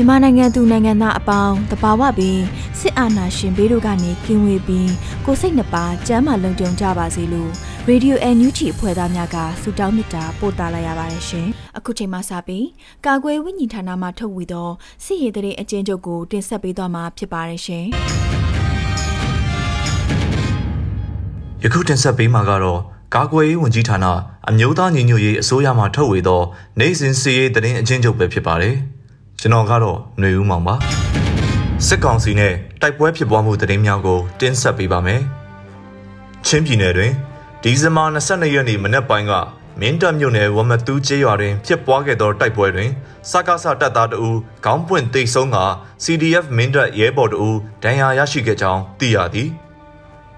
မြန်မာနိုင်ငံသူနိုင်ငံသားအပေါင်းတဘာဝပင်စစ်အာဏာရှင်ဘေးတို့ကနေကင်းဝေးပြီးကိုစိတ်နှပါကျမ်းမာလုံခြုံကြပါစေလို့ရေဒီယိုအန်ယူဂျီအဖွဲ့သားများကဆုတောင်းမေတ္တာပို့သလာရပါတယ်ရှင်။အခုချိန်မှစပြီးကာကွယ်ဝိညာဉ်ဌာနမှထုတ်ဝေသောစစ်ရေးတရေအကျဉ်းချုပ်ကိုတင်ဆက်ပေးသွားမှာဖြစ်ပါတယ်ရှင်။ယခုတင်ဆက်ပေးမှာကတော့ကာကွယ်ရေးဝန်ကြီးဌာနအမျိုးသားညီညွတ်ရေးအစိုးရမှထုတ်ဝေသောနိုင်စဉ်စီရေးတရင်အချင်းချုပ်ပဲဖြစ်ပါတယ်။ ကျွန်တော်ကတော့ຫນွေဦးမောင်ပါစစ်ကောင်စီနဲ့တိုက်ပွဲဖြစ်ပွားမှုသတင်းများကိုတင်ဆက်ပေးပါမယ်ချင်းပြည်နယ်တွင်ဒီဇင်ဘာ22ရက်နေ့မနက်ပိုင်းကမင်းတပ်မြို့နယ်ဝမတူးကျေးရွာတွင်ဖြစ်ပွားခဲ့သောတိုက်ပွဲတွင်စကားဆတပ်သားတအူခေါင်းပွင့်တိတ်ဆုံးက CDF မင်းတပ်ရဲဘော်တအူဒဏ်ရာရရှိခဲ့ကြောင်းသိရသည်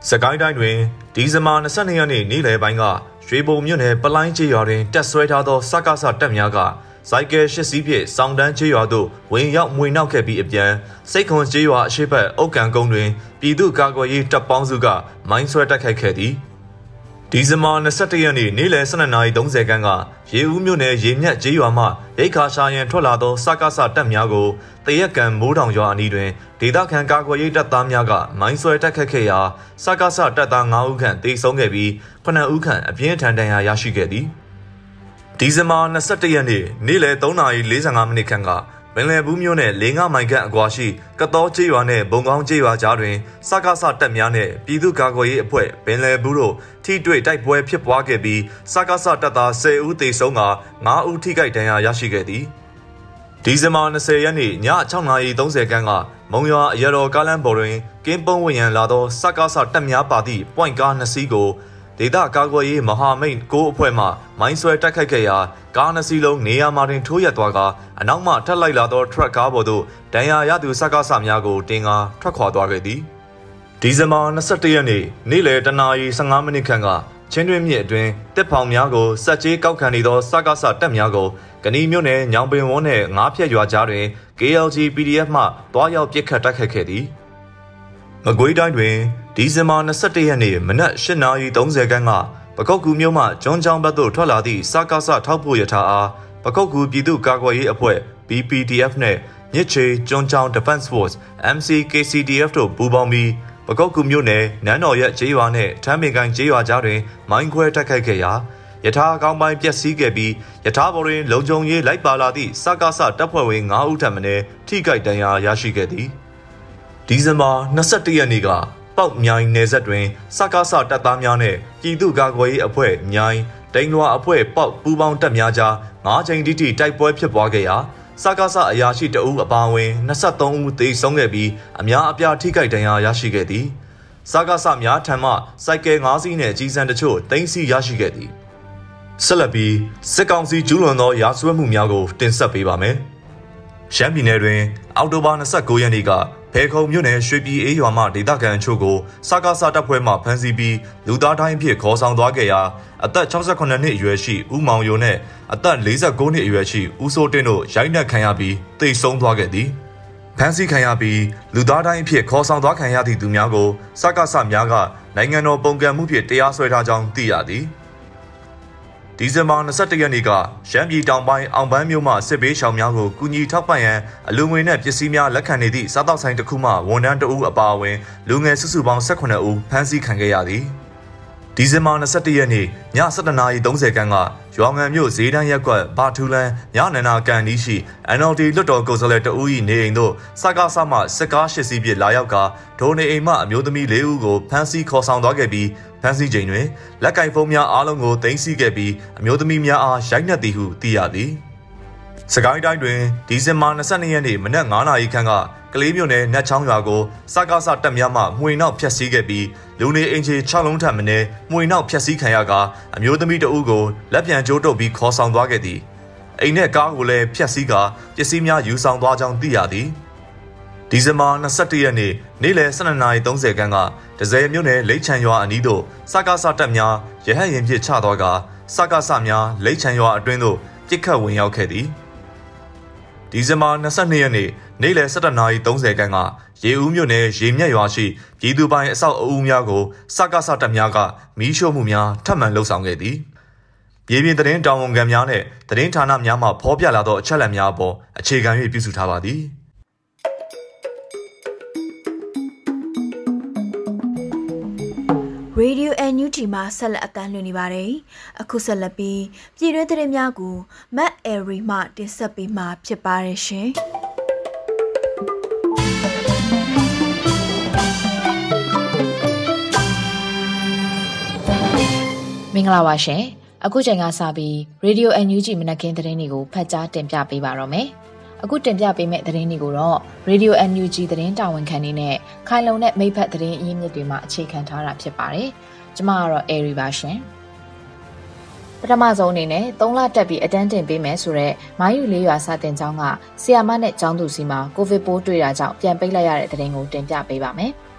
စကိုင်းတိုင်းတွင်ဒီဇင်ဘာ22ရက်နေ့နေ့လယ်ပိုင်းကရွှေဘုံမြို့နယ်ပလိုင်းကျေးရွာတွင်တက်ဆွဲထားသောစကားဆတပ်များက စိုက်ကယ်ရှစ်စီးဖြင့်စောင်းတန်းချေးရွာသို့ဝင်ရောက်မွေနှောက်ခဲ့ပြီးအပြန်စိတ်ခွန်ချေးရွာအရှိတ်အုတ်ကန်ကုန်းတွင်ပြည်သူ့ကာကွယ်ရေးတပ်ပေါင်းစုကမိုင်းဆွဲတိုက်ခိုက်ခဲ့သည်ဒီဇင်ဘာ22ရက်နေ့နေ့လယ်12:30ခန်းကရေဦးမြို့နယ်ရေမြတ်ကျေးရွာမှရိတ်ခါရှာရန်ထွက်လာသောစကားဆတပ်များကိုတရက်ကန်မိုးတောင်ရွာအနီးတွင်ဒေသခံကာကွယ်ရေးတပ်သားများကမိုင်းဆွဲတိုက်ခတ်ခဲ့ရာစကားဆတပ်သား9ဦးခန့်တေဆုံးခဲ့ပြီး9ဦးခန့်အပြင်းထန်ဒဏ်ရာရရှိခဲ့သည်။ ဒီဇင်ဘာ22ရက်နေ့နေ့လယ်3:45မိနစ်ခန့်ကပင်လယ်ဘူးမြို့နယ်လေးငါမိုင်ခန့်အကွာရှိကတော်ကျေးရွာနဲ့ဘုံကောင်းကျေးရွာကြားတွင်စကားဆတပ်များနဲ့ပြည်သူ့ကာကွယ်ရေးအဖွဲ့ပင်လယ်ဘူးတို့ထိတွေ့တိုက်ပွဲဖြစ်ပွားခဲ့ပြီးစကားဆတပ်သား10ဦးသေဆုံးက9ဦးထိခိုက်ဒဏ်ရာရရှိခဲ့သည်ဒီဇင်ဘာ20ရက်နေ့ည6:30ခန်းကမုံရွာအရတော်ကားလမ်းပေါ်တွင်ကင်းပုံးဝင်ရန်လာသောစကားဆတပ်များပါသည့်ပွိုင့်ကား2စီးကို ဒေသကာကွယ်ရေးမဟာမိတ်ကိုအဖွဲ့မှမိုင်းဆွဲတိုက်ခိုက်ခဲ့ရာကားနှစ်စီးလုံးနေရာမှာတင်ထိုးရက်သွားကအနောက်မှထပ်လိုက်လာသောထရက်ကားပေါ်သို့ဒဏ်ရာရသူစကားဆများကိုတင်ကာထွက်ခွာသွားခဲ့သည်ဒီဇင်ဘာ22ရက်နေ့နေ့လယ်တနာရီ15မိနစ်ခန့်ကချင်းတွင်းမြစ်အတွင်းတစ်ဖောင်များကိုစက်ကြီးကောက်ခံနေသောစကားဆတပ်များကိုကဏီမြို့နယ်ညောင်ပင်ဝန်းနှင့်ငါးဖြက်ရွာကြားတွင် KLG PDF မှတွားရောက်ပစ်ခတ်တိုက်ခိုက်ခဲ့သည်မကွေးတိုင်းတွင် ဒီဇင်ဘာ21ရက်နေ့မနက်8:30ခန်းကပကုတ်ကူမြို့မှကျွန်းချောင်းဘက်သို့ထွက်လာသည့်စကားဆထောက်ပို့ရထားအားပကုတ်ကူပြည်သူ့ကာကွယ်ရေးအဖွဲ့ BPDF နှင့်မြစ်ချေကျွန်းချောင်း Defense Force MCKCDF တို့ပူးပေါင်းပြီးပကုတ်ကူမြို့နယ်နန်းတော်ရက်ကျေးရွာနှင့်ထမ်းပင်ကိုင်းကျေးရွာကြားတွင်မိုင်းခွဲတိုက်ခိုက်ခဲ့ရာယထာအကောင်းပိုင်းပျက်စီးခဲ့ပြီးယထာဘော်တွင်လုံခြုံရေးလိုက်ပါလာသည့်စကားဆတပ်ဖွဲ့ဝင်9ဦးထပ်မံထိခိုက်ဒဏ်ရာရရှိခဲ့သည်ဒီဇင်ဘာ22ရက်နေ့က ပေါက်မြိုင်နယ်ဆက်တွင်စကားဆတပ်သားများနဲ့ပြည်သူ့ကာကွယ်ရေးအဖွဲ့မြိုင်တိန်လွာအဖွဲ့ပေါက်ပူးပေါင်းတပ်များကြား၅ချိန်တိတိတိုက်ပွဲဖြစ်ပွားခဲ့ရာစကားဆအရာရှိတအုပ်အပါအဝင်23ဦးသေဆုံးခဲ့ပြီးအများအပြားထိခိုက်ဒဏ်ရာရရှိခဲ့သည်စကားဆများထံမှစိုက်ကယ်၅စီးနှင့်ကြီးစံတချို့တင်စီရရှိခဲ့သည်ဆက်လက်ပြီးစစ်ကောင်စီကျူးလွန်သောရာဇဝတ်မှုများကိုတင်ဆက်ပေးပါမယ်ရှမ်းပြည်နယ်တွင်အောက်တိုဘာ29ရက်နေ့က ဖဲခုံမြို့နယ်ရွှေပြည်အေးရွာမှဒေသခံအချို့ကိုစကားစားတပ်ဖွဲ့မှဖမ်းဆီးပြီးလူသားတိုင်းအဖြစ်ခေါ်ဆောင်သွားခဲ့ရာအသက်68နှစ်အရွယ်ရှိဦးမောင်ယိုနဲ့အသက်49နှစ်အရွယ်ရှိဦးစိုးတင်တို့ရိုက်နှက်ခံရပြီးတိတ်ဆုံးသွားခဲ့သည်ဖမ်းဆီးခံရပြီးလူသားတိုင်းအဖြစ်ခေါ်ဆောင်သွားခံရသည့်သူများကိုစကားဆများကနိုင်ငံတော်ပုံကံမှုဖြင့်တရားစွဲထားကြောင်းသိရသည်။ ဒီဇင်ဘာ21ရက်နေ့ကရှမ်းပြည်တောင်ပိုင်းအောင်ပန်းမြို့မှစစ်ဘေးရှောင်များကိုကူညီထောက်ပံ့ရန်အလူငွေနဲ့ပစ္စည်းများလက်ခံနေသည့်စားတောက်ဆိုင်တစ်ခုမှဝန်ထမ်းတအူးအပါအဝင်လူငယ်စုစုပေါင်း18ဦးဖမ်းဆီးခံခဲ့ရသည်ဒီဇင်ဘာ22ရက်နေ့ည7:30ခန်းကရွာငံမြို့ဈေးတန်းရက်ကွက်ဘာထူလန်ညနန္နာကန်ဒီရှိ NLD လွတ်တော်ကိုယ်စားလှယ်တဦး၏နေအိမ်သို့စကားဆမှစစ်ကား၈စီးဖြင့်လာရောက်ကဒိုနေအိမ်မှအမျိုးသမီး၄ဦးကိုဖမ်းဆီးခေါ်ဆောင်သွားခဲ့ပြီး ဖမ်းဆီးချိန်တွင်လက်ကင်ဖုန်းများအားလုံးကိုတင်စီခဲ့ပြီးအမျိုးသမီးများအားရိုက်နှက်သည်ဟုသိရသည်စကိုင်းတိုင်းတွင်ဒီဇင်ဘာ22ရက်နေ့မနက်9:00နာရီခန့်ကကလေးမြို့နယ်နတ်ချောင်းရွာကိုစကားဆတက်များမှမှွေနောက်ဖျက်ဆီးခဲ့ပြီးလူနေအင်ချေ6လုံးထပ်မင်းမှွေနောက်ဖျက်ဆီးခံရကအမျိုးသမီးတဦးကိုလက်ပြန်ကျိုးတုပ်ပြီးခေါ်ဆောင်သွားခဲ့သည်အိမ်နဲ့ကားကိုလည်းဖျက်ဆီးကာပစ္စည်းများယူဆောင်သွားကြောင်းသိရသည် ဒီဇင်ဘာ22ရက်နေ့နေ့လယ်12:30ခန်းကဒဇယ်မြို့နယ်လိတ်ချံရွာအနီးသို့စကားဆတက်များရဟတ်ရင်ဖြင့်ချသွားကစကားဆများလိတ်ချံရွာအတွင်းသို့ပြစ်ခတ်ဝင်ရောက်ခဲ့သည်ဒီဇင်ဘာ22ရက်နေ့နေ့လယ်17:30ခန်းကရေဦးမြို့နယ်ရေမြက်ရွာရှိပြည်သူပိုင်အဆောက်အဦများကိုစကားဆတပ်များကမီးရှို့မှုများထပ်မံလှုပ်ဆောင်ခဲ့သည်ပြည်ပြည်သတင်းတာဝန်ခံများနဲ့သတင်းဌာနများမှဖော်ပြလာသောအချက်အလက်များအပေါ်အခြေခံ၍ပြုစုထားပါသည် ရေဒီယို NUG မှာဆက်လက်အသံလွှင့်နေပါတယ်။အခုဆက်လက်ပြီးပြည်တွင်းသတင်းများကိုမတ်အဲရီမှတင်ဆက်ပေးမှာဖြစ်ပါတယ်ရှင်။မင်္ဂလာပါရှင်။အခုချိန်ကစပြီး Radio NUG မနက်ခင်းသတင်းတွေကိုဖတ်ကြားတင်ပြပေးပါတော့မယ်။ အခုတင်ပြပေးမယ့်သတင်းတွေကိုတော့ Radio NUG သတင်းတာဝန်ခံနေနဲ့ခိုင်လုံတဲ့မိဖက်သတင်းအရင်းမြစ်တွေမှာအခြေခံထားတာဖြစ်ပါတယ်။ကျွန်မကတော့ Airy ပါရှင်။ပထမဆုံးအနေနဲ့3လတက်ပြီးအတန်းတင်ပေးမယ်ဆိုတော့မိုင်းယူလေးရွာစာတင်ကျောင်းကဆီယာမနဲ့ကျောင်းသူစီမှာကိုဗစ်ပိုးတွေ့တာကြောင့်ပြန်ပိတ်လိုက်ရတဲ့သတင်းကိုတင်ပြပေးပါမယ်။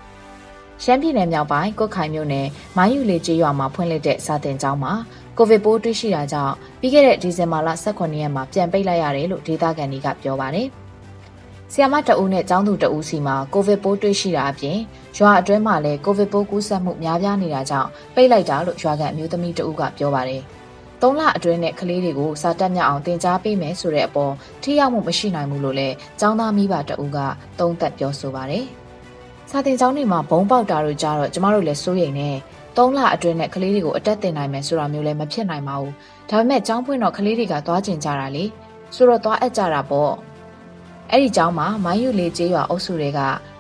ရှမ်းပြည်နယ်မြောက်ပိုင်းကုတ်ခိုင်မြို့နယ်မိုင်းယူလေးကျေးရွာမှာဖွင့်လှစ်တဲ့စာတင်ကျောင်းမှာ ကိုဗစ်ပိုးတွေ့ရှိတာကြောင့်ပြီးခဲ့တဲ့ဒီဇင်ဘာလ18ရက်မှာပြန်ပိတ်လိုက်ရတယ်လို့ဒေသခံတွေကပြောပါတယ်။ဆီယမတအူးနဲ့ចောင်းသူတအူးစီမှာကိုဗစ်ပိုးတွေ့ရှိတာအပြင်ရွာအတွင်းမှာလည်းကိုဗစ်ပိုးကူးစက်မှုများပြားနေတာကြောင့်ပိတ်လိုက်တာလို့ရွာကန်အမျိုးသမီးတအူးကပြောပါတယ်။သုံးလအတွင်းနဲ့ကလေးတွေကိုစာတက်မြောက်အောင်တင် जा ပေးမယ်ဆိုတဲ့အပေါ်ထိရောက်မှုမရှိနိုင်ဘူးလို့လည်းចောင်းသားမိဘတအူးကသုံးသပ်ပြောဆိုပါတယ်။စာတင်ကျောင်းတွေမှာဘုံပေါက်တာတို့ကြတော့ကျမတို့လည်းစိုးရိမ်နေ ၃လအတွင်းနဲ့ကလေးတွေကိုအတက်တင်နိုင်မယ်ဆိုတာမျိုးလည်းမဖြစ်နိုင်ပါဘူးဒါပေမဲ့ကျောင်းဖွင့်တော့ကလေးတွေကသွားကျင်ကြတာလေဆိုတော့သွားအပ်ကြတာပေါ့အဲ့ဒီကျောင်းမှာမိုင်းယူလေးကျေးရွာအုပ်စုတွေက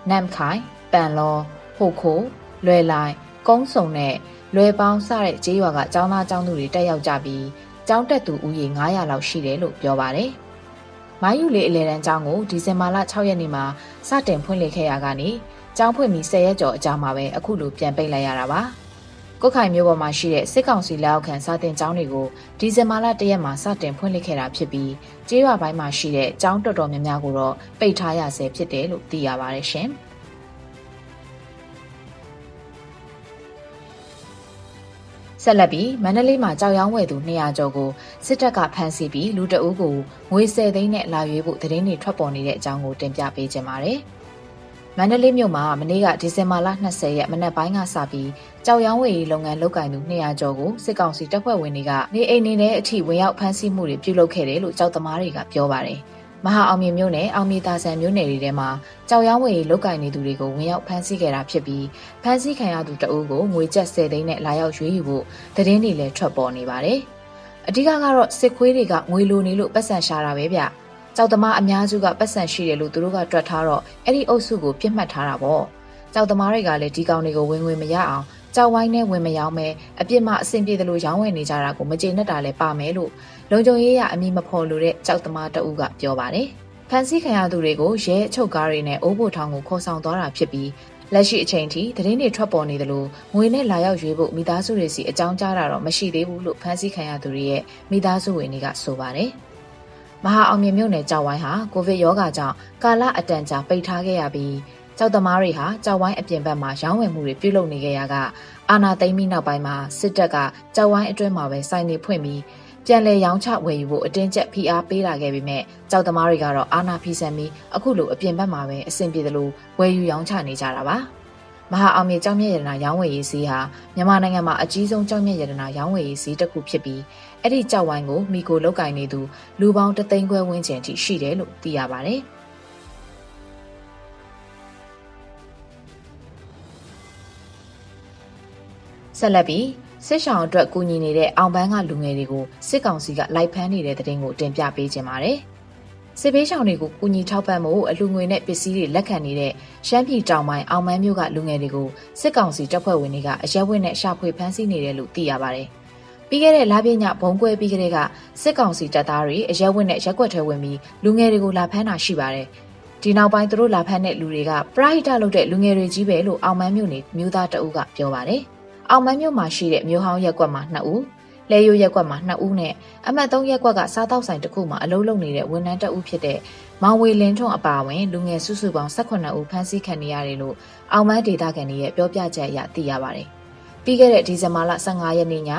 နမ်ခိုင်ပန်လောဟိုခိုလွယ်လိုက်ကုန်းစုံနဲ့လွယ်ပေါင်းစတဲ့ကျေးရွာကကျောင်းသားကျောင်းသူတွေတက်ရောက်ကြပြီးကျောင်းတက်သူဦးရေ900လောက်ရှိတယ်လို့ပြောပါတယ်မိုင်းယူလေးအလဲတန်းကျောင်းကိုဒီဇင်ဘာလ6ရက်နေ့မှာစတင်ဖွင့်လှစ်ခဲ့ရကနေကျောင်းဖွင့်ပြီး10ရက်ကျော်အကြာမှာပဲအခုလိုပြန်ပိတ်လိုက်ရတာပါ။ ကုတ်ခိုင်မြို့ပေါ်မှာရှိတဲ့စစ်ကောင်စီလက်အောက်ခံစာတင်ကျောင်းတွေကိုဒီဇင်ဘာလ၁ရက်မှာစတင်ဖွင့်လှစ်ခဲ့တာဖြစ်ပြီးကျေးရွာပိုင်းမှာရှိတဲ့ကျောင်းတော်တော်များများကိုတော့ပိတ်ထားရဆဲဖြစ်တယ်လို့သိရပါတယ်ရှင်။ဆက်လက်ပြီးမန္တလေးမှာကြောက်ရောင်းဝယ်သူ200ကျော်ကိုစစ်တပ်ကဖမ်းဆီးပြီးလူတအုပ်ကိုငွေ10သိန်းနဲ့လာရွေးဖို့သတင်းတွေထွက်ပေါ်နေတဲ့အကြောင်းကိုတင်ပြပေးကြပါမယ်။ မန္တလေးမြို့မှာမနေ့ကဒီဇင်ဘာလ20ရက်မနက်ပိုင်းကစပြီးကြောက်ရောင်းဝယ်ရေးလုပ်ငန်းလုပ်ကိုင်သူ200ကျော်ကိုစစ်ကောင်စီတပ်ဖွဲ့ဝင်တွေကနေအိမ်နေတဲ့အထိဝင်ရောက်ဖမ်းဆီးမှုတွေပြုလုပ်ခဲ့တယ်လို့ကြောက်သမားတွေကပြောပါတယ်။မဟာအောင်မြင်မြို့နယ်အောင်မြေသာဆန်မြို့နယ်တွေထဲမှာကြောက်ရောင်းဝယ်ရေးလုပ်ကိုင်နေသူတွေကိုဝင်ရောက်ဖမ်းဆီးခဲ့တာဖြစ်ပြီးဖမ်းဆီးခံရသူတအုပ်ကိုငွေကျပ်10သိန်းနဲ့လာရောက်ရွေးယူဖို့သတင်းတွေလည်းထွက်ပေါ်နေပါတယ်။အဓိကကတော့စစ်ခွေးတွေကငွေလိုနေလို့ပတ်စံရှာတာပဲဗျ။ ကြောက်သမားအများစုကပတ်စံရှိတယ်လို့သူတို့ကတွက်ထားတော့အဲ့ဒီအုပ်စုကိုပြစ်မှတ်ထားတာပေါ့ကြောက်သမားတွေကလည်းဒီကောင်တွေကိုဝင်ဝင်မရအောင်ကြောက်ဝိုင်းနဲ့ဝင်မရောင်းမဲအပြစ်မှအဆင်ပြေတယ်လို့ရောင်းဝယ်နေကြတာကိုမကျေနပ်တာလည်းပါမယ်လို့လုံခြုံရေးရအမိမဖော်လို့တဲ့ကြောက်သမားတအုပ်ကပြောပါတယ်ဖန်ဆီးခံရသူတွေကိုရဲအချုပ်ကားတွေနဲ့အိုးဘိုထောင်ကိုခေါ်ဆောင်သွားတာဖြစ်ပြီးလက်ရှိအချိန်ထိသတင်းတွေထွက်ပေါ်နေသလိုငွေနဲ့လာရောက်ရွေးဖို့မိသားစုတွေစီအကြောင်းကြားတာတော့မရှိသေးဘူးလို့ဖန်ဆီးခံရသူတွေရဲ့မိသားစုဝင်တွေကဆိုပါတယ်။ မဟာအောင်မြင်မြို့နယ်ကြောက်ဝိုင်းဟာကိုဗစ်ရောဂါကြောင့်ကာလအတန်ကြာပိတ်ထားခဲ့ရပြီးကြောက်သမားတွေဟာကြောက်ဝိုင်းအပြင်ဘက်မှာရောင်းဝယ်မှုတွေပြုလုပ်နေခဲ့ရကအာနာသိမ့်ပြီးနောက်ပိုင်းမှာစစ်တပ်ကကြောက်ဝိုင်းအတွင်းမှာပဲစိုင်းနေဖွင့်ပြီးပြန်လည်ရောင်းချဝယ်ယူဖို့အတင်းကျပ်ဖိအားပေးလာခဲ့ပေမဲ့ကြောက်သမားတွေကတော့အာနာဖီဆန်ပြီးအခုလိုအပြင်ဘက်မှာပဲအဆင်ပြေသလိုဝယ်ယူရောင်းချနေကြတာပါ။မဟာအောင်မြေကြောင်မြတ်ရတနာရောင်းဝယ်ရေးဈေးဟာမြန်မာနိုင်ငံမှာအကြီးဆုံးကြောင်မြတ်ရတနာရောင်းဝယ်ရေးဈေးတစ်ခုဖြစ်ပြီး အဲ့ဒီကြောက်ဝိုင်းကိုမိကိုလောက်ကင်နေသူလူပေါင်းတသိန်းခွဲဝန်းကျင်ထိရှိတယ်လို့သိရပါတယ်။ဆက်လက်ပြီးစစ်ဆောင်အတွက်ကူညီနေတဲ့အောင်ပန်းကလူငယ်တွေကိုစစ်ကောင်စီကလိုက်ဖမ်းနေတဲ့တဲ့တင်ကိုတင်ပြပေးခြင်းပါတယ်စစ်ဘေးရှောင်တွေကိုကူညီထောက်ပံ့မှုအလူငွေနဲ့ပစ္စည်းတွေလက်ခံနေတဲ့ရှမ်းပြည်တောင်ပိုင်းအောင်မန်းမြို့ကလူငယ်တွေကိုစစ်ကောင်စီတပ်ဖွဲ့ဝင်တွေကအရက်ဝတ်နဲ့ရှာဖွေဖမ်းဆီးနေတယ်လို့သိရပါတယ်။ ပြီးခဲ့တဲ့လပြည့်ညဘုံကွဲပြီးကလေးကစစ်ကောင်စီတပ်သားတွေအရက်ဝတ်နဲ့ရက်ွက်ထဲဝင်ပြီးလူငယ်တွေကိုလာဖမ်းတာရှိပါတယ်။ဒီနောက်ပိုင်းသူတို့လာဖမ်းတဲ့လူတွေကပရိုက်တာလုပ်တဲ့လူငယ်တွေကြီးပဲလို့အောင်မန်းမြို့နေမြို့သားတအုပ်ကပြောပါတယ်။အောင်မန်းမြို့မှာရှိတဲ့မြို့ဟောင်းရက်ကွက်မှာ2ဦးလဲရိုးရက်ကွက်မှာ2ဦးနဲ့အမှတ်3ရက်ကွက်ကစားတောက်ဆိုင်တစ်ခုမှာအလုံးလုံးနေတဲ့ဝန်ထမ်းတအုပ်ဖြစ်တဲ့မောင်ဝေလင်းထွန်းအပါအဝင်လူငယ်စုစုပေါင်း18ဦးဖမ်းဆီးခံနေရတယ်လို့အောင်မန်းဒေတာကန်ရဲ့ပြောပြချက်အရသိရပါတယ်။ပြီးခဲ့တဲ့ဒီဇင်ဘာလ15ရက်နေ့ည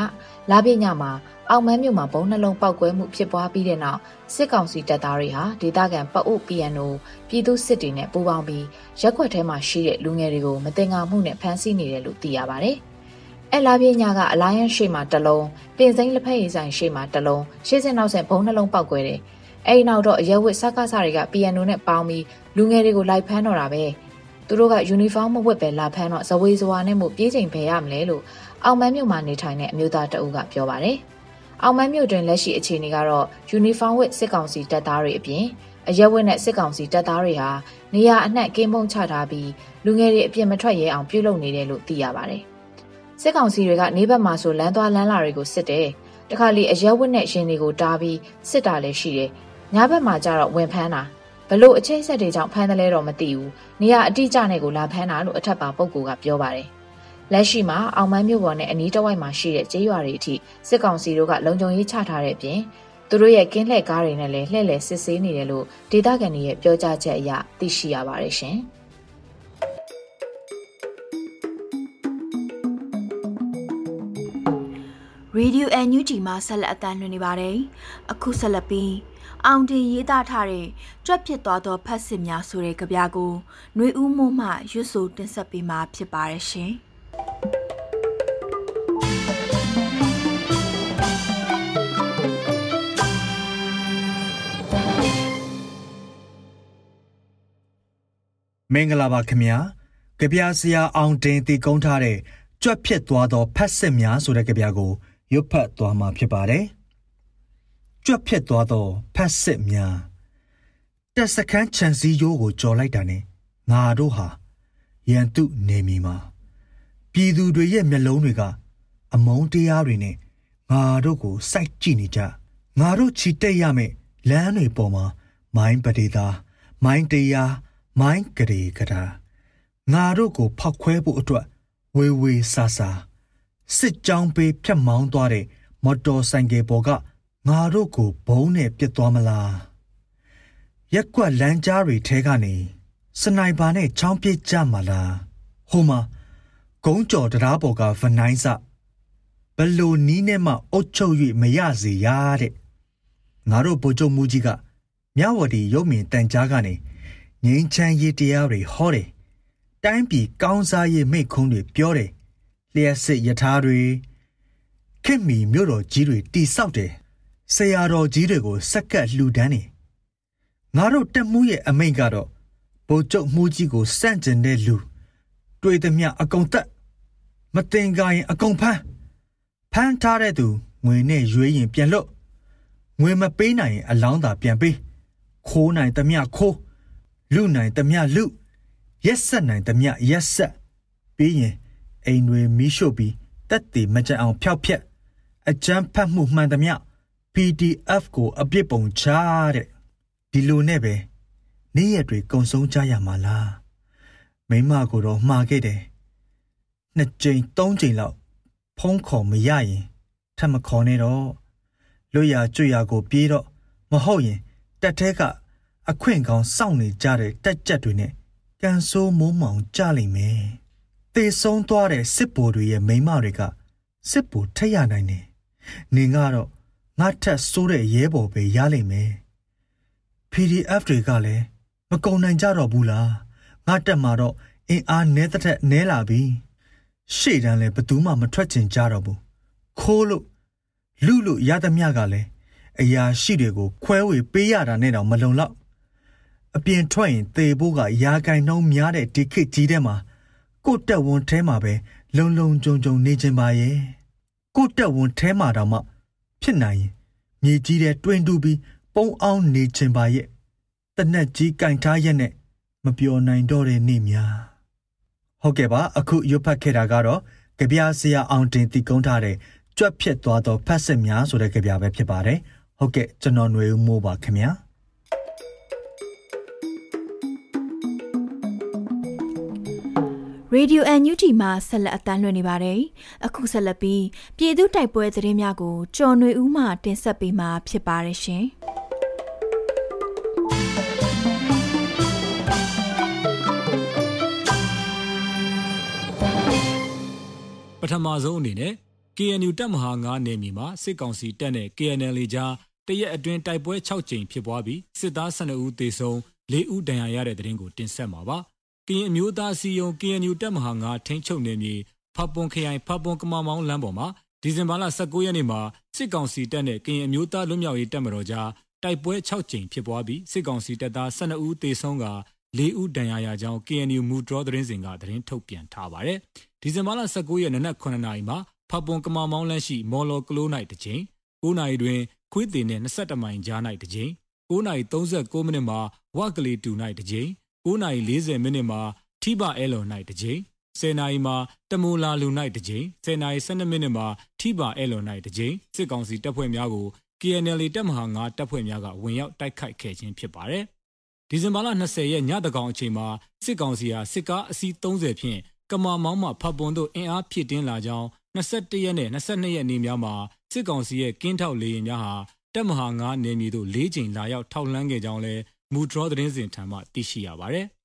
လာပြည့်ညမှာအောင်မန်းမြို့မှာဘုံနှလုံးပောက်ကွဲမှုဖြစ်ပွားပြီးတဲ့နောက်စစ်ကောင်စီတပ်သားတွေဟာဒေသခံပအုပ် PNO ပြည်သူစစ်တွေနဲ့ပူးပေါင်းပြီးရက်ွက်ထဲမှာရှိတဲ့လူငယ်တွေကိုမတင်ငါမှုနဲ့ဖမ်းဆီးနေတယ်လို့သိရပါတယ်။အဲလာပြေညကအလိုင်းယန်ရှေ့မှာတစ်လုံးပင်စိမ့်လက်ဖက်ရည်ဆိုင်ရှေ့မှာတစ်လုံးရှေ့စင်နောက်ဆက်ဘုံနှလုံးပောက်ကွဲတယ်အဲဒီနောက်တော့အရက်ဝစ်စကားစားတွေက PNO နဲ့ပေါင်းပြီးလူငယ်တွေကိုလိုက်ဖမ်းတော့တာပဲသူတို့ကယူနီဖောင်းမဝတ်ပဲလာဖမ်းတော့ဇဝေဇဝါနဲ့မှုပြေးချိန်ဖယ်ရမလဲလို့ အောင်မန်းမြို့မှာနေထိုင်တဲ့အမျိုးသားတအုပ်ကပြောပါတယ်အောင်မန်းမြို့တွင်လက်ရှိအခြေအနေကတော့ယူနီဖောင်းဝတ်စစ်ကောင်စီတပ်သားတွေအပြင်အရက်ဝတ်နဲ့စစ်ကောင်စီတပ်သားတွေဟာနေရာအနှံ့ကင်းပုံချထားပြီးလူငယ်တွေအပြစ်မထွက်ရဲအောင်ပြုလုပ်နေတယ်လို့သိရပါတယ်စစ်ကောင်စီတွေကနေဘက်မှာဆိုလမ်းသွားလမ်းလာတွေကိုစစ်တယ်။တခါလေအရက်ဝတ်နဲ့ရင်တွေကိုတားပြီးစစ်တာလည်းရှိတယ်။ညဘက်မှာကျတော့ဝင်ဖမ်းတာဘလို့အချိတ်ဆက်တွေကြောင့်ဖမ်းတယ်လဲတော့မသိဘူး။နေရအတိအကျနဲ့ကိုလာဖမ်းတာလို့အထက်ပါပုဂ္ဂိုလ်ကပြောပါတယ်။ လက်ရှိမှာအောင်မန်းမြို့ပေါ်နဲ့အနီးတစ်ဝိုက်မှာရှိတဲ့ကျေးရွာတွေအထိစစ်ကောင်စီတို့ကလုံခြုံရေးချထားတဲ့အပြင်သူတို့ရဲ့ကင်းလှည့်ကားတွေနဲ့လည်းလှည့်လည်စစ်ဆေးနေတယ်လို့ဒေသခံတွေရဲ့ပြောကြားချက်အရသိရှိရပါတယ်ရှင်။ Radio NUG မှာဆက်လက်အသံလွှင့်နေပါတယ်။အခုဆက်လက်ပြီးအောင်တင်ရေးသားထားတဲ့ကြွက်ဖြစ်သွားသောဖတ်စစ်များဆိုတဲ့ကြပြကိုຫນွေဦးမိုးမှရွတ်ဆိုတင်ဆက်ပေးမှာဖြစ်ပါတယ်ရှင်။ မင်္ဂလာပါခင်ဗျာ။ကြပြဆရာအောင်တင်တည်ကုန်းထားတဲ့ကြွက်ဖြစ်သွားသောဖတ်စစ်များဆိုတဲ့ကြပြကိုရွတ်ဖတ်သွားမှာဖြစ်ပါတယ်။ကြွက်ဖြစ်သွားသောဖက်စစ်များတက်စခန်းခြံစည်းရိုးကိုကြော်လိုက်တာနဲ့ငါတို့ဟာရန်သူနေမီမှာပြည်သူတွေရဲ့မျက်လုံးတွေကအမုန်းတရားတွေနဲ့ငါတို့ကိုစိုက်ကြည့်နေကြငါတို့ချီတက်ရမယ့်လမ်းတွေပေါ်မှာမိုင်းပဒေသာမိုင်းတရား မိုင်းကလေးကတာငါတို့ကိုဖောက်ခွဲဖို့အတွက်ဝေဝေဆာဆာစစ်ကြောင်းပေးဖြတ်မောင်းသွားတဲ့မော်တော်ဆိုင်ကယ်ပေါ်ကငါတို့ကိုဘုံနဲ့ပြစ်သွားမလားရက်ကွက်လမ်းကြားတွေထဲကနေစနိုက်ပါနဲ့ချောင်းပစ်ကြမှာလားဟိုမှာဂုံးကြော်တရားပေါ်ကဗနိုင်းစဘလို့နီးနဲ့မှအုတ်ချုပ်၍မရစေရတဲ့ငါတို့ဗိုလ်ချုပ်မူကြီးကမြဝတီရုပ်မြင်တန်ကြားကနေ ငိမ့်ချမ်းရေးတရားတွေဟောတယ်တိုင်းပြည်ကောင်းစားရေးမိတ်ခုံးတွေပြောတယ်လျှက်စစ်ယထာတွေခင်မီမြို့တော်ကြီးတွေတိဆောက်တယ်ဆရာတော်ကြီးတွေကိုစက်ကပ်လှူဒန်းနေငါတို့တက်မှုရဲ့အမိန့်ကတော့ဗိုလ်ချုပ်မှုကြီးကိုစန့်ကျင်တဲ့လူတွေ့သမျှအကုန်တက်မတင်ကြရင်အကုန်ဖမ်းဖမ်းထားတဲ့သူငွေနဲ့ရွေးရင်ပြန်လွတ်ငွေမပေးနိုင်ရင်အလောင်းသာပြန်ပေးခိုးနိုင်သမျှခိုး လူနိုင်သမျှလူရက်ဆက်နိုင်သမျှရက်ဆက်ပြီးရင်အိမ်တွေမီးရှို့ပြီးတက်တည်မကြအောင်ဖျောက်ဖျက်အကြမ်းဖက်မှုမှန်သမျှ PDF ကိုအပြစ်ပုံချတဲ့ဒီလိုနဲ့ပဲနေ့ရက်တွေကုံဆုံးကြရမှာလားမိမကိုတော့မှားခဲ့တယ်နှစ်ကြိမ်သုံးကြိမ်လောက်ဖုံးခေါ်မရရင်ထပ်မခေါ်နဲ့တော့လွတ်ရကျွရကို ပြေးတော့မဟုတ်ရင်တက်ထဲက အခွင့်ကောင်းစောင့်နေကြတဲ့တက်ကြက်တွေနဲ့ကန်ဆိုးမိုးမောင်ကြလိမ့်မယ်သေဆုံးသွားတဲ့စစ်ဗိုလ်တွေရဲ့မိမတွေကစစ်ဗိုလ်ထက်ရနိုင်တယ်။နင်ကတော့ငါထက်ဆိုးတဲ့ရဲဘော်ပဲရလိမ့်မယ်။ PDF တွေကလည်းမကုံနိုင်ကြတော့ဘူးလား။ငါတက်မှာတော့အင်အားနဲတဲ့နဲလာပြီ။ရှေ့တန်းလည်းဘသူမှမထွက်ချင်ကြတော့ဘူး။ခိုးလို့လူလို့ရသမျှကလည်းအရာရှိတွေကိုခွဲဝေပေးရတာနဲ့တော့မလုံလောက်။ အပြင်ထွက်ရင်သေဖို့ကရာဂိုင်နှုံးများတဲ့ဒီခေတ်ကြီးထဲမှာကိုတက်ဝန်းထဲမှာပဲလုံလုံကြုံကြုံနေခြင်းပါရဲ့ကိုတက်ဝန်ထဲမှာတော့မှ ဖြစ်နိုင်ရင်မြေကြီးတဲ့တွင်တူပြီးပုံအောင်နေခြင်းပါရဲ့တနက်ကြီးကင်ထားရက်နဲ့မပြောနိုင်တော့တဲ့နေ့များဟုတ်ကဲ့ပါအခုရွတ်ဖတ်ခဲ့တာကတော့ကြပြဆရာအောင်တင်တည်ကုန်းထားတဲ့ကြွက်ဖြစ်သွားသောဖတ်စစ်များဆိုတဲ့ကြပြပဲဖြစ်ပါတယ်ဟုတ်ကဲ့ကျွန်တော်ຫນွေဦးမိုးပါခင်ဗျာ ရေဒီယိုအန်ယူတီမှာဆက်လက်အသံလွှင့်နေပါတယ်။အခုဆက်လက်ပြီးပြည်သူတိုက်ပွဲသတင်းများကိုကျော်ຫນွေဦးမှတင်ဆက်ပေးမှာဖြစ်ပါတယ်ရှင်။ပထမဆုံးအနေနဲ့ KNU တပ်မဟာ9နယ်မြေမှာစစ်ကောင်စီတပ်နဲ့ KNL ကြားတရက်အတွင်းတိုက်ပွဲ6ကြိမ်ဖြစ်ပွားပြီးစစ်သား12ဦးသေဆုံး4ဦးဒဏ်ရာရတဲ့တဲ့တင်ကိုတင်ဆက်မှာပါ။ ကရင်အမျိုးသားစီယုံ KNU တပ်မဟာ9ထိန်းချုပ်နယ်မြေဖပွန်ခရိုင်ဖပွန်ကမမောင်းလမ်းပေါ်မှာဒီဇင်ဘာလ19ရက်နေ့မှာစစ်ကောင်စီတပ်နဲ့ကရင်အမျိုးသားလွတ်မြောက်ရေးတပ်မတော်ကြားတိုက်ပွဲ6ကြိမ်ဖြစ်ပွားပြီးစစ်ကောင်စီတပ်သား12ဦးသေဆုံးက၄ဦးဒဏ်ရာရကြောင်း KNU မူဒရောသတင်းစဉ်ကသတင်းထုတ်ပြန်ထားပါတယ်။ဒီဇင်ဘာလ19ရက်နနက်9နာရီမှာဖပွန်ကမမောင်းလမ်းရှိမော်လော်ကလိုးနိုင်တစ်ကြိမ်9နာရီတွင်ခွေးတင်နဲ့22မိုင်ကြား၌တစ်ကြိမ်9နာရီ39မိနစ်မှာဝကလေးတူ၌တစ်ကြိမ် 9:40မိနစ်မှာထိပါအဲလော်၌တစ်ကြိမ်10နာရီမှာတမူလာလူ၌တစ်ကြိမ်10နာရီ12မိနစ်မှာထိပါအဲလော်၌တစ်ကြိမ်စစ်ကောင်စီတပ်ဖွဲ့များကို KNL တပ်မဟာ9တပ်ဖွဲ့များကဝင်ရောက်တိုက်ခိုက်ခဲ့ခြင်းဖြစ်ပါတယ်။ဒီဇင်ဘာလ20ရက်ညတကောင်အချိန်မှာစစ်ကောင်စီဟာစစ်ကားအစီး30ဖြင့်ကမာမောင်းမှဖတ်ပွန်တို့အင်အားဖြစ်တင်းလာကြောင်း21ရက်နဲ့22ရက်နေ့များမှာစစ်ကောင်စီရဲ့ကင်းထောက်လေယာဉ်များဟာတပ်မဟာ9နယ်မြေသို့၄ကြိမ်လာရောက်ထောက်လှမ်းခဲ့ကြောင်းလည်း မူဒရောသတင်းစဉ်ထံမှသိရှိရပါတယ်။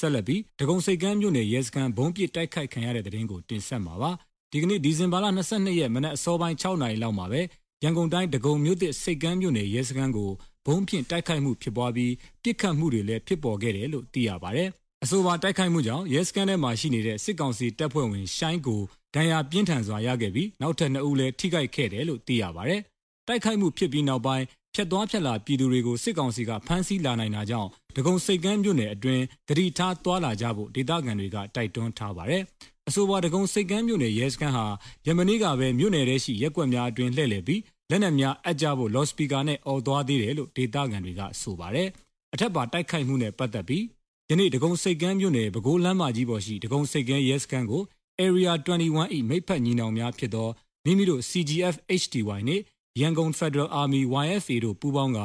ဆက်လက်ပြီးဒဂုံစိတ်ကမ်းမြို့နယ်ရဲစခန်းဘုံပစ်တိုက်ခိုက်ခံရတဲ့တဲ့ရင်ကိုတင်ဆက်မှာပါဒီကနေ့ဒီဇင်ဘာလ22ရက်မနက်အစောပိုင်း6နာရီလောက်မှာပဲရန်ကုန်တိုင်းဒဂုံမြို့သစ်စိတ်ကမ်းမြို့နယ်ရဲစခန်းကိုဘုံဖြင့်တိုက်ခိုက်မှုဖြစ်ပွားပြီးပြစ်ခတ်မှုတွေလည်းဖြစ်ပေါ်ခဲ့တယ်လို့သိရပါတယ်အဆိုပါတိုက်ခိုက်မှုကြောင့်ရဲစခန်းထဲမှာရှိနေတဲ့စစ်ကောင်စီတပ်ဖွဲ့ဝင်ရှိုင်းကို ဒဏ်ရာပြင်းထန်စွာရခဲ့ပြီးနောက်ထပ်2ဦးလည်းထိခိုက်ခဲ့တယ်လို့သိရပါတယ်တိုက်ခိုက်မှုဖြစ်ပြီးနောက်ပိုင်းဖြတ်သွားဖြတ်လာပြည်သူတွေကိုစစ်ကောင်စီကဖမ်းဆီးလာနိုင်တာကြောင့်ဒဂုံစိတ်ကမ်းမြို့နယ်အတွင်းဂတိထားသွားလာကြဖို့ဒေသခံတွေကတိုက်တွန်းထားပါတယ်။အဆိုပါဒဂုံစိတ်ကမ်းမြို့နယ်ရဲစခန်းဟာယမနေ့ကပဲမြို့နယ်ထဲရှိရက်ကွက်များအတွင်းလှည့်လည်ပြီးလက်နက်များအပ်ကြဖို့လော့စပီကာနဲ့အော်သွားသေးတယ်လို့ဒေသခံတွေကဆိုပါတယ်။အထက်ပါတိုက်ခိုက်မှုနဲ့ပတ်သက်ပြီးယနေ့ဒဂုံစိတ်ကမ်းမြို့နယ်ပဲခူးလမ်းမကြီးပေါ်ရှိဒဂုံစိတ်ကမ်းရဲစခန်းကို Area 21၏မိဖက်ညီနောင်များဖြစ်သောမိမိတို့ CGF HTY နှင့်ရန်ကုန် Federal Army YFA တို့ပူးပေါင်းက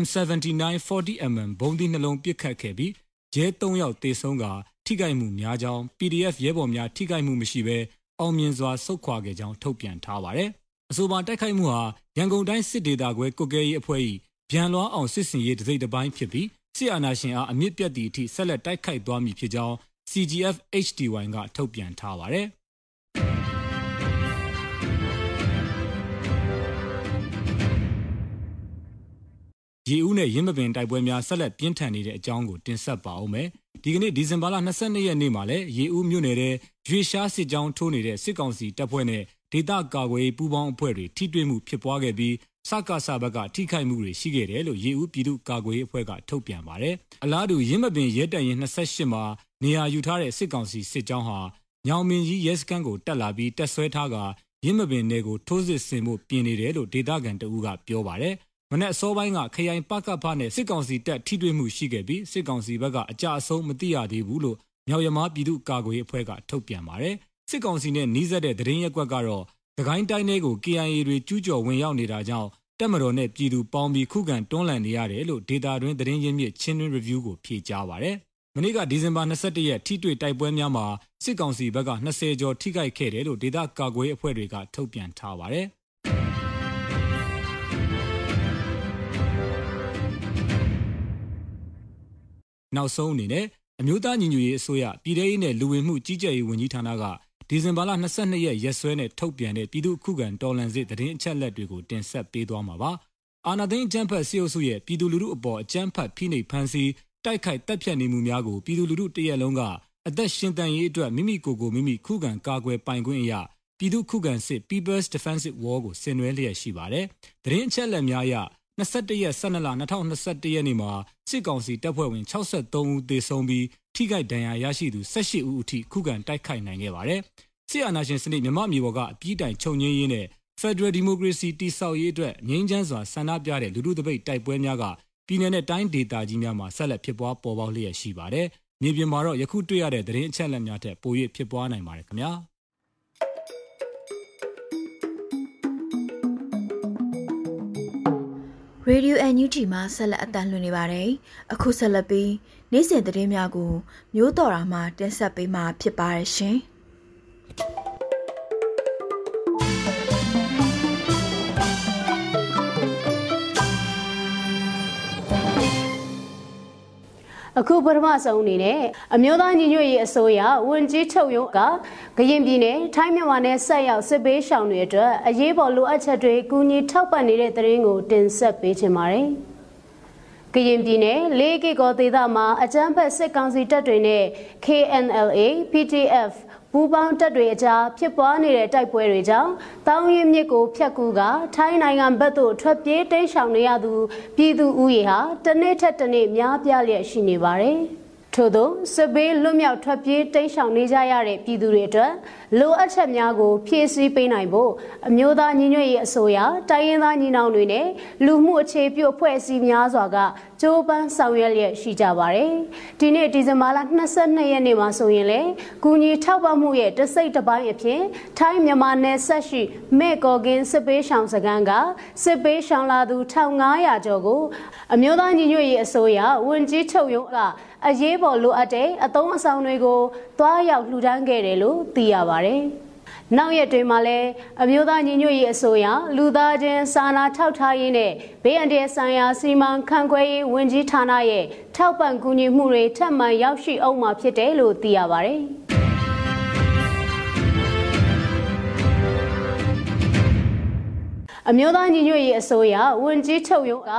M79 40mm ဘုံသီးနှလုံးပစ်ခတ်ခဲ့ပြီးရဲ3ယောက်တေဆုံးကထိခိုက်မှုများကြောင်း PDF ရဲဘော်များထိခိုက်မှုမရှိဘဲအောင်မြင်စွာဆုတ်ခွာခဲ့ကြောင်းထုတ်ပြန်ထားပါတယ်။အဆိုပါတိုက်ခိုက်မှုဟာရန်ကုန်တိုင်းစစ်ဒေသခွဲကုတ်ကဲရေးအဖွဲ့၏ဗျံလွှားအောင်စစ်စင်ရေးတစိမ့်တစ်ပိုင်းဖြစ်ပြီးစစ်အာဏာရှင်အားအမြင့်ပြတ်သည့်အထိဆက်လက်တိုက်ခိုက်သွားမည်ဖြစ်ကြောင်း CGF HDY ကထုတ်ပြန်ထားပါတယ်။ရေဦးနဲ့ရင်းမပင်တိုက်ပွဲများဆက်လက်ပြင်းထန်နေတဲ့အကြောင်းကိုတင်ဆက်ပါအောင်မယ်။ဒီကနေ့ဒီဇင်ဘာလ22ရက်နေ့မှာလည်းရေဦးမြို့နယ်ထဲရွေရှားစစ်ကြောင်းထိုးနေတဲ့စစ်ကောင်စီတပ်ဖွဲ့နဲ့ဒေသကာကွယ်ပူးပေါင်းအဖွဲ့တွေထိတွေ့မှုဖြစ်ပွားခဲ့ပြီးစကားဆဘက်ကထိခိုက်မှုတွေရှိခဲ့တယ်လို့ရေဦးပြည်သူ့ကာကွယ်ရေးအဖွဲ့ကထုတ်ပြန်ပါတယ်။အလားတူရင်းမပင်ရဲတပ်ရင်28မှာ နေရာယူထားတဲ့စစ်ကောင်စီစစ်ကြောင်းဟာညောင်မင်းကြီးရဲစခန်းကိုတက်လာပြီးတက်ဆွဲထားကရင်းမပင်နယ်ကိုထိုးစစ်ဆင်မှုပြင်နေတယ်လို့ဒေသခံတအူးကပြောပါတယ်။မနေ့အစောပိုင်းကခရိုင်ပကဖနဲ့စစ်ကောင်စီတပ်ထိတွေ့မှုရှိခဲ့ပြီးစစ်ကောင်စီဘက်ကအကြအဆုံးမသိရသေးဘူးလို့မြောက်ရမားပြည်သူ့ကာကွယ်ရေးအဖွဲ့ကထုတ်ပြန်ပါတယ်စစ်ကောင်စီနဲ့နှီးစပ်တဲ့သတင်းရက်ကွက်ကတော့သခိုင်းတိုင်းတွေကို KIA တွေကျူးကျော်ဝင်ရောက်နေတာကြောင့်တက်မတော်နဲ့ပြည်သူပေါင်းပြီးခုခံတွန်းလှန်နေရတယ်လို့ဒေတာတွင်သတင်းရင်းမြစ်ချင်းတွင် review ကိုဖြေကြားပါတယ် မနေ့ကဒီဇင်ဘာ22ရက်ထိတွေ့တိုက်ပွဲများမှာစစ်ကောင်စီဘက်က20ကျော်ထိခိုက်ခဲ့တယ်လို့ဒေတာကာကွယ်အဖွဲ့တွေကထုတ်ပြန်ထားပါတယ်။နောက်ဆုံးအနေနဲ့အမျိုးသားညီညွတ်ရေးအစိုးရပြည်ထရေးနဲ့လူဝင်မှုကြီးကြပ်ရေးဝန်ကြီးဌာနကဒီဇင်ဘာလ22ရက်ရက်စွဲနဲ့ထုတ်ပြန်တဲ့ပြည်သူ့ခုခံတော်လှန်စစ်တရင်အချက်လက်တွေကိုတင်ဆက်ပေးသွားမှာပါ။အာနာသိန်းအကြမ်းဖက်စီအုပ်စုရဲ့ပြည်သူလူထုအပေါ်အကြမ်းဖက်ဖိနှိပ်ဖန်ဆီး တိုက်ခိုက်တပ်ဖြတ်နေမှုများကိုပြည်သူလူထုတရက်လုံးကအသက်ရှင်တန်ရေးအတွက်မိမိကိုယ်ကိုမိမိခုခံကာကွယ်ပိုင်ခွင့်အရာပြည်သူခုခံစစ် People's Defensive War ကိုဆင်နွှဲလျက်ရှိပါတယ်။တရင်အချက်လက်များအရ21ရက်12လ2021ရက်နေ့မှာစစ်ကောင်စီတပ်ဖွဲ့ဝင်63ဦးသေဆုံးပြီးထိခိုက်ဒဏ်ရာရရှိသူ18ဦးအထိခုခံတိုက်ခိုက်နိုင်ခဲ့ပါတယ်။စစ်အာဏာရှင်စနစ်မြမမျိုးပေါ်ကအပြီးတိုင်ချုပ်ငြိမ်းရေးနဲ့ Federal Democracy တိဆောက်ရေးအတွက်ငြိမ်းချမ်းစွာဆန္ဒပြတဲ့လူထုတပိတ်တိုက်ပွဲများက ပြည်내နဲ့တိုင်းဒေသကြီးများမှာဆက်လက်ဖြစ်ပွားပေါ်ပေါက်လျက်ရှိပါတယ်။မြေပြင်မှာတော့ယခုတွေ့ရတဲ့သတင်းအချက်အလက်များထက်ပို၍ဖြစ်ပွားနိုင်ပါတယ်ခင်ဗျာ။ရေဒီယိုအန်ယူတီမှာဆက်လက်အသံလွှင့်နေပါတယ်။အခုဆက်လက်ပြီးနေ့စဉ်သတင်းများကိုမျိုးတော်တာမှတင်ဆက်ပေးမှာဖြစ်ပါတယ်ရှင်။ အခုပထမဆုံးအနေနဲ့အမျိုးသားညီညွတ်ရေးအစိုးရဝန်ကြီးချုပ်ရုံးကကရင်ပြည်နယ်ထိုင်းမြန်မာနယ်ဆက်ရောက်စစ်ပေးရှောင်တွေအတွက်အရေးပေါ်လိုအပ်ချက်တွေကူညီထောက်ပံ့နေတဲ့သတင်းကိုတင်ဆက်ပေးချင်ပါတယ်။ကရင်ပြည်နယ်လေးကီကောဒေသမှာအကြမ်းဖက်စစ်ကောင်စီတပ်တွေနဲ့ KNLA PTF ပူးပေါင်းတပ်တွေအကြားဖြစ်ပွားနေတဲ့တိုက်ပွဲတွေကြောင့်တောင်ရင်မြစ်ကိုဖျက်ကူးကထိုင်းနိုင်ငံဘက်သို့ထွက်ပြေးတိမ်းရှောင်နေရသူပြည်သူဦးရေဟာတစ်နေ့ထက်တစ်နေ့များပြားလျက်ရှိနေပါတယ်။ ထို့သောစပေးလွတ်မြောက်ထွက်ပြေးတိမ်းရှောင်နေကြရတဲ့ပြည်သူတွေအတွက်လိုအပ်ချက်များကို ဖြည့်ဆည်းပေးနိုင်ဖို့အမျိုးသားညီညွတ်ရေးအစိုးရတိုင်းရင်းသားညီနောင်တွေနဲ့လူမှုအခြေပြုအဖွဲ့အစည်းများစွာကကြိုးပမ်းဆောင်ရွက်လျက်ရှိကြပါတယ်။ဒီနေ့ဒီဇင်ဘာလ22ရက်နေ့မှာဆိုရင်လေကုညီထောက်ပံ့မှုရဲ့တစိတ်တစ်ပိုင်းအဖြစ်ထိုင်းမြန်မာနယ်ဆက်ရှိမဲကော်ကင်းစစ်ပေးရှောင်စခန်းကစစ်ပေးရှောင်လာသူ1500ကျော်ကိုအမျိုးသားညီညွတ်ရေးအစိုးရဝန်ကြီးချုပ်ရုံးက အရေးပေါ်လိုအပ်တဲ့အသုံးအဆောင်တွေကိုသွားရောက်လှူဒန်းခဲ့တယ်လို့သိရပါတယ်။နောက်ရက်တွေမှာလည်းအမျိုးသားညီညွတ်ရေးအစိုးရလူသားချင်းစာနာထောက်ထားရေးနဲ့ဘေးအန္တရာယ်ဆိုင်ရာစီမံခန့်ခွဲရေးဝန်ကြီးဌာနရဲ့ထောက်ပံ့ကူညီမှုတွေထပ်မံရောက်ရှိအောင်မှာဖြစ်တယ်လို့သိရပါတယ်။ အမျိုးသားညီညွတ်ရေးအစိုးရဝန်ကြီးချုပ်ရုံးက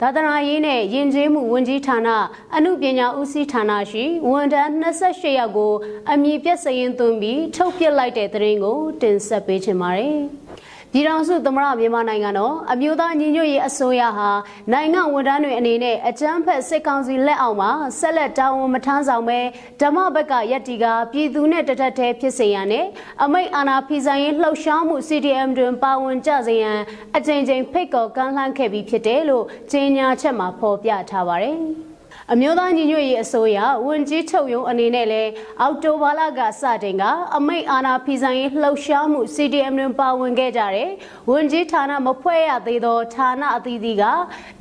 သာသနာရေးနဲ့ယဉ်ကျေးမှုဝန်ကြီးဌာနအမှုပညာဦးစီးဌာနရှိဝန်ထမ်း28ယောက်ကို အမည်ပြည့်စရင်သွင်းပြီးထုတ်ပြစ်လိုက်တဲ့သတင်းကို တင်ဆက်ပေးချင်ပါတယ်။ ပြည်ထောင်စုသမ္မတမြန်မာနိုင်ငံတော်အမျိုးသားညီညွတ်ရေးအစိုးရဟာနိုင်ငံဝန်ထမ်းတွေအနေနဲ့အကြမ်းဖက်စစ်ကောင်စီလက်အောက်မှာဆက်လက်တာဝန်မထမ်းဆောင်ပဲဓမ္မဘက်ကယက်တီကပြည်သူနဲ့တထက်သေးဖြစ်စေရန်နဲ့အမိတ်အာဏာဖီဆိုင်ရေးလှုပ်ရှားမှု CDM တွင်ပါဝင်ကြစေရန်အကြိမ်ကြိမ်ဖိတ်ခေါ်ကမ်းလှမ်းခဲ့ပြီးဖြစ်တယ်လို့ကြေညာချက်မှာဖော်ပြထားပါတယ်။ အမျိုးသားညီညွတ်ရေးအစိုးရဝန်ကြီးချုပ်ရုံးအနေနဲ့လည်းအောက်တိုဘာလကစတင်ကအမိတ်အာဏာဖီဆိုင်ရေးလှုပ်ရှားမှု CDM တွင်ပါဝင်ခဲ့ကြတဲ့ဝန်ကြီးဌာနမဖွဲ့ရသေးသောဌာနအသီးသီးက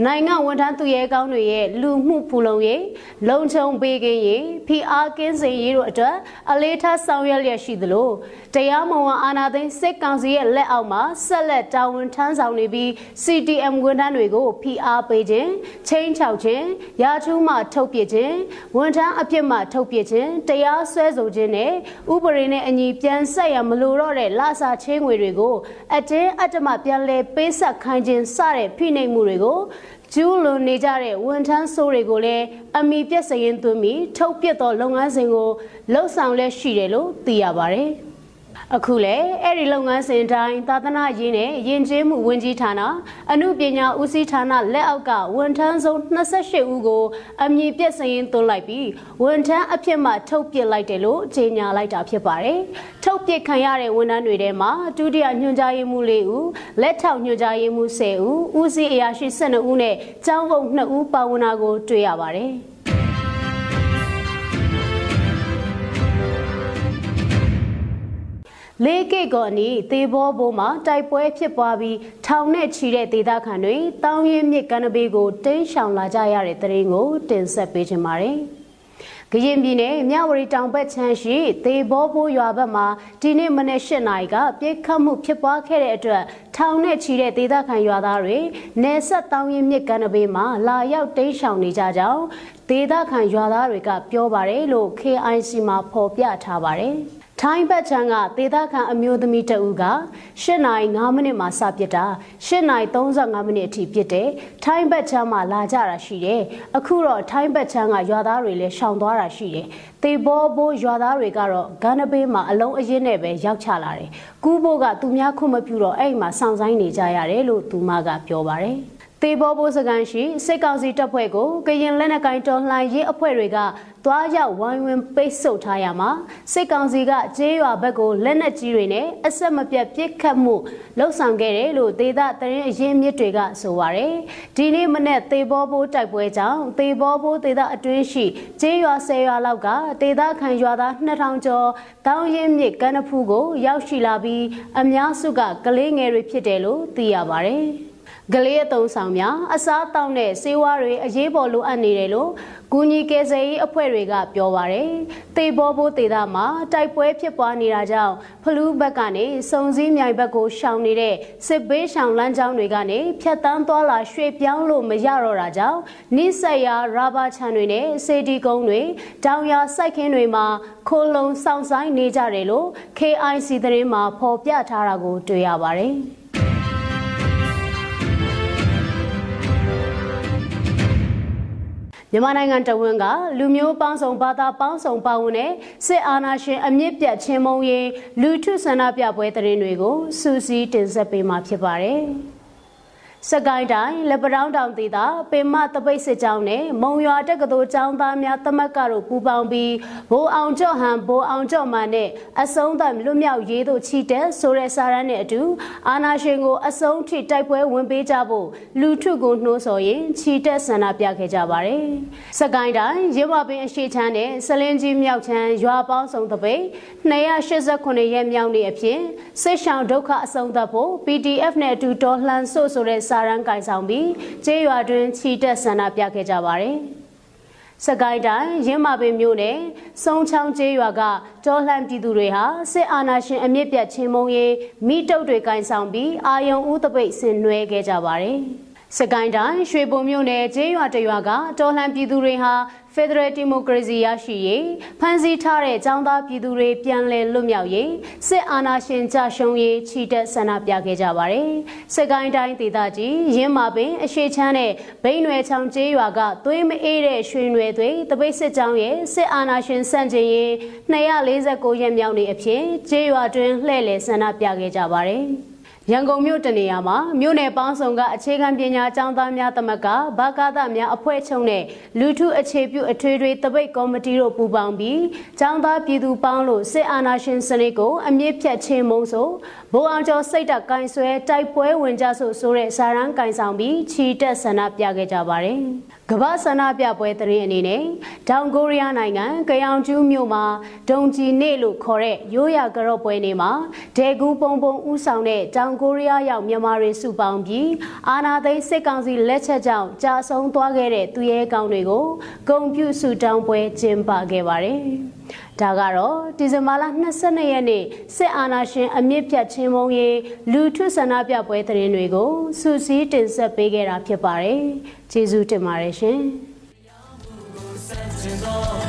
နိုင်ငံဝန်ထမ်းသူရဲကောင်းတွေရဲ့လူမှုဖူလုံရေးလုံခြုံပေးကင်းရေးဖိအားကင်းစေရေးတို့အတွက်အလေးထားဆောင်ရွက်လျက်ရှိသလိုတရားမဝင်အာဏာသိမ်းစစ်ကောင်စီရဲ့လက်အောက်မှာဆက်လက်တာဝန်ထမ်းဆောင်နေပြီး CDM ဝန်ထမ်းတွေကိုဖိအားပေးခြင်းချင်းချောက်ခြင်းရာထူးမှထုတ်ပြခြင်းဝန်ထမ်းအဖြစ်မှထုတ်ပြခြင်းတရားစွဲဆိုခြင်းနဲ့ဥပဒေနဲ့အညီပြန်ဆက်ရမလို့တော့တဲ့လစာချင်းငွေတွေကိုအတင်းအတ္တမပြန်လဲပေးဆက်ခိုင်းခြင်းစတဲ့ဖိနှိပ်မှုတွေကိုကျူးလွန်နေကြတဲ့ဝန်ထမ်းဆိုးတွေကိုလည်းအမိပြက်စရင်သွင်းပြီးထုတ်ပြသောလုပ်ငန်းစဉ်ကိုလှုပ်ဆောင်လက်ရှိတယ်လို့သိရပါတယ်။ အခုလည်းအဲ့ဒီလုပ်ငန်းစဉ်တိုင်းသာသနာရေးနဲ့ယဉ်ကျေးမှုဝန်ကြီးဌာနအမှုပညာဦးစီးဌာနလက်အောက်ကဝန်ထမ်းစုံ28ဦးကိုအမည်ပြည့်စရင်သွင်းလိုက်ပြီးဝန်ထမ်းအဖြစ်မှထုတ်ပစ်လိုက်တယ်လို့ကြေညာလိုက်တာဖြစ်ပါတယ်။ထုတ်ပစ်ခံရတဲ့ဝန်ထမ်းတွေထဲမှာဒုတိယညွှန်ကြားရေးမှူး၄ဦးလက်ထောက်ညွှန်ကြားရေးမှူး10ဦးဦးစီးအရာရှိ12ဦးနဲ့ကျောင်းအုပ်2ဦးပါဝင်တာကိုတွေ့ရပါတယ်။ လေးကိတ်ကောအနီးသေဘောဘိုးမှာတိုက်ပွဲဖြစ်ပွားပြီးထောင်နဲ့ချီတဲ့ဒေသခံတွေတောင်းရင်မြစ်ကမ်းဘေးကိုတင်းရှောင်လာကြရတဲ့တဲ့ရင်ကိုတင်ဆက်ပေးချင်ပါတယ်။ကရင်ပြည်နယ်မြဝတီတောင်ဘက်ခြမ်းရှိသေဘောဘိုးရွာဘက်မှာဒီနေ့မနေ့၈နာရီကပြစ်ခတ်မှုဖြစ်ပွားခဲ့တဲ့အတွက်ထောင်နဲ့ချီတဲ့ဒေသခံရွာသားတွေနေဆက်တောင်းရင်မြစ်ကမ်းဘေးမှာလာရောက်တိမ်းရှောင်နေကြကြောင်းဒေသခံရွာသားတွေကပြောပါတယ်လို့ KIC မှာဖော်ပြထားပါတယ်။ ထိုင်းဘက်ချမ်းကဒေသခံအမျိုးသမီးတဦးက8နာရီ9မိနစ်မှာစပစ်တာ8နာရီ35မိနစ်အထိပစ်တယ်ထိုင်းဘက်ချမ်းမှာလာကြတာရှိတယ်အခုတော့ထိုင်းဘက်ချမ်းကရွာသားတွေလည်းရှောင်သွားတာရှိတယ်သေဘောဘိုးရွာသားတွေကတော့ဂန်နဘေးမှာအလုံးအရင်နဲ့ပဲရောက်ချလာတယ်ကူးဘိုးကသူများခွင့်မပြုတော့အဲ့မှာစောင့်ဆိုင်နေကြရတယ်လို့သူမကပြောပါတယ် သေဘောဘိုးစကန်ရှိစစ်ကောင်စီတပ်ဖွဲ့ကိုကရင်လက်နက်ကိုင်တော်လှန်ရေးအဖွဲ့တွေကသွားရောက်ဝိုင်းဝန်းပိတ်ဆို့ထားရမှာစစ်ကောင်စီကကျေးရွာဘက်ကိုလက်နက်ကြီးတွေနဲ့အဆက်မပြတ်ပစ်ခတ်မှုလှုံ့ဆော်ခဲ့တယ်လို့ဒေသသတင်းအရင်းမြစ်တွေကဆိုပါရယ်ဒီနေ့မနေ့သေဘောဘိုးတိုက်ပွဲကြောင့်သေဘောဘိုးဒေသအတွင်းရှိကျေးရွာ၁၀ရွာလောက်ကဒေသခံရွာသား2000ကျော်တောင်းရင်မြစ်ကမ်းနဖူးကို ရောက်ရှိလာပြီးအများစုကကလေးငယ်တွေဖြစ်တယ်လို့သိရပါရယ် ကလေးအသုံးဆောင်များအစားတောက်တဲ့စေဝါတွေအရေးပေါ်လိုအပ်နေတယ်လို့ကူညီကယ်ဆယ်ရေးအဖွဲ့တွေကပြောပါရယ်တေဘောဘိုးတေတာမှာတိုက်ပွဲဖြစ်ပွားနေတာကြောင့်ဖလူးဘက်ကနေစုံစည်းမြိုင်ဘက်ကိုရှောင်နေတဲ့စစ်ဘေးရှောင်လမ်းကြောင်းတွေကနေဖြတ်တန်းသွားလာရွှေ့ပြောင်းလို့မရတော့တာကြောင့်နိဆက်ရာရာဘာချန်တွေနဲ့စေတီကုန်းတွေတောင်ယာစိုက်ခင်းတွေမှာခိုးလုံစောင့်ဆိုင်နေကြတယ်လို့ KIC သတင်းမှာဖော်ပြထားတာကိုတွေ့ရပါတယ်။ မြန်မာနိုင်ငံတဝန်းကလူမျိုးပေါင်းစုံဘာသာပေါင်းစုံပါဝင်တဲ့စစ်အာဏာရှင်အမြင့်ပြတ်ချင်းမုံရင်လူထုဆန္ဒပြပွဲသတင်းတွေကိုစူးစီးတင်ဆက်ပေးမှာဖြစ်ပါတယ်။ စကိုင်းတိုင်းလက်ပတောင်းတောင်ဒေသပင်မတပိတ်စစ်ကြောင်းနဲ့မုံရွာတက္ကသိုလ်ကျောင်းသားများသမက်ကတို့ပူးပေါင်းပြီးဘိုးအောင်ကျော့ဟန်ဘိုးအောင်ကျော့မှန်နဲ့အစုံးသတ်လွတ်မြောက်ရေးတို့ချီတက်ဆိုတဲ့စာရန်နဲ့အတူအာနာရှင်ကိုအစုံးထိတိုက်ပွဲဝင်ပေးကြဖို့လူထုကိုနှိုးဆော်ရင်ချီတက်ဆန္ဒပြခဲ့ကြပါတယ်။စကိုင်းတိုင်းရေမပင်အရှိချမ်းနဲ့စလင်းကြီးမြောက်ချမ်းရွာပေါင်းစုံတပိတ်289ရက်မြောက်နေ့အဖြစ်စစ်ရှောင်းဒုက္ခအစုံသတ်ဖို့ PDF နဲ့အတူတော်လှန်ဆို့ဆိုတဲ့စာရန်ကင်ဆောင်ပြီးကျေးရွာတွင်ချီတက်ဆန္ဒပြခဲ့ကြပါတယ်။စကိုင်းတိုင်းရင်းမာပင်မြို့နယ်စုံချောင်းကျေးရွာကတောလှန်ပြည်သူတွေဟာစစ်အာဏာရှင်အမြင့်ပြတ်ချင်းမုံရေးမိတုပ်တွေကင်ဆောင်ပြီးအာယုံဦးတပိတ်ဆင်နွှဲခဲ့ကြပါတယ်။စကိုင်းတိုင်းရွှေဘုံမြို့နယ်ကျေးရွာတရွာကတော်လှန်ပြည်သူတွေဟာ Federal Democracy ရရှိရေးဖန်ဆီးထားတဲ့ចောင်းသားပြည်သူတွေပြန်လည်လွတ်မြောက်ရေးစစ်အာဏာရှင်ကြရှုံးရေးချီတက်ဆန္ဒပြခဲ့ကြပါတယ်။စကိုင်းတိုင်းဒေသကြီးရင်းမာပင်အရှိချမ်းနဲ့ဘိန်းရွယ်ချောင်းကျေးရွာကသွေးမအေးတဲ့ရွှေရွယ်တွေတပိတ်စစ်ကြောင်းရဲ့စစ်အာဏာရှင်စန့်ကျင်ရေး249ရက်မြောက်နေ့အဖြစ်ကျေးရွာတွင်လှည့်လည်ဆန္ဒပြခဲ့ကြပါတယ်။ ရန်ကုန်မြို့တနေရာမှာမြို့နယ်ပေါင်းစုံကအခြေခံပညာကျောင်းသားများသမဂ္ဂဘာကာသများအဖွဲ့ချုပ်နဲ့လူထုအခြေပြုအထွေထွေတပိတ်ကော်မတီတို့ပူးပေါင်းပြီးကျောင်းသားပြည်သူပေါင်းလို့စစ်အာဏာရှင်စနစ်ကိုအမြင့်ဖြတ်ခြင်းမုံဆိုဘိုးအောင်ကျော်စိတ်တက်ကင်ဆွဲတိုက်ပွဲဝင်ကြဆိုဆိုတဲ့စာရန်ကင်ဆောင်ပြီးခြီတက်ဆန္ဒပြခဲ့ကြပါတယ်။ကမ္ဘာဆန္ဒပြပွဲသတင်းအနေနဲ့တောင်ကိုရီးယားနိုင်ငံကယောင်ကျူးမြို့မှာဒုံဂျီနေ့လို့ခေါ်တဲ့ရိုးရာကရော့ပွဲနေ့မှာဒေကူပုံပုံဥဆောင်တဲ့တောင်ကိုရီးယားရောက်မြန်မာတွေစုပေါင်းပြီးအာနာသိန်းစစ်ကောင်စီလက်ချက်ကြောင့်ကြာဆုံးသွားခဲ့တဲ့သူရဲကောင်းတွေကိုဂုံပြုစုတောင်းပွဲကျင်းပခဲ့ပါတယ်။ ဒါကတော့ဒီဇင်ဘာလ22ရက်နေ့စစ်အာဏာရှင်အမြင့်ဖြတ်ချင်းမုံရေးလူထုဆန္ဒပြပွဲသတင်းတွေကိုစူးစီးတင်ဆက်ပေးခဲ့တာဖြစ်ပါတယ်။ကျေးဇူးတင်ပါတယ်ရှင်။။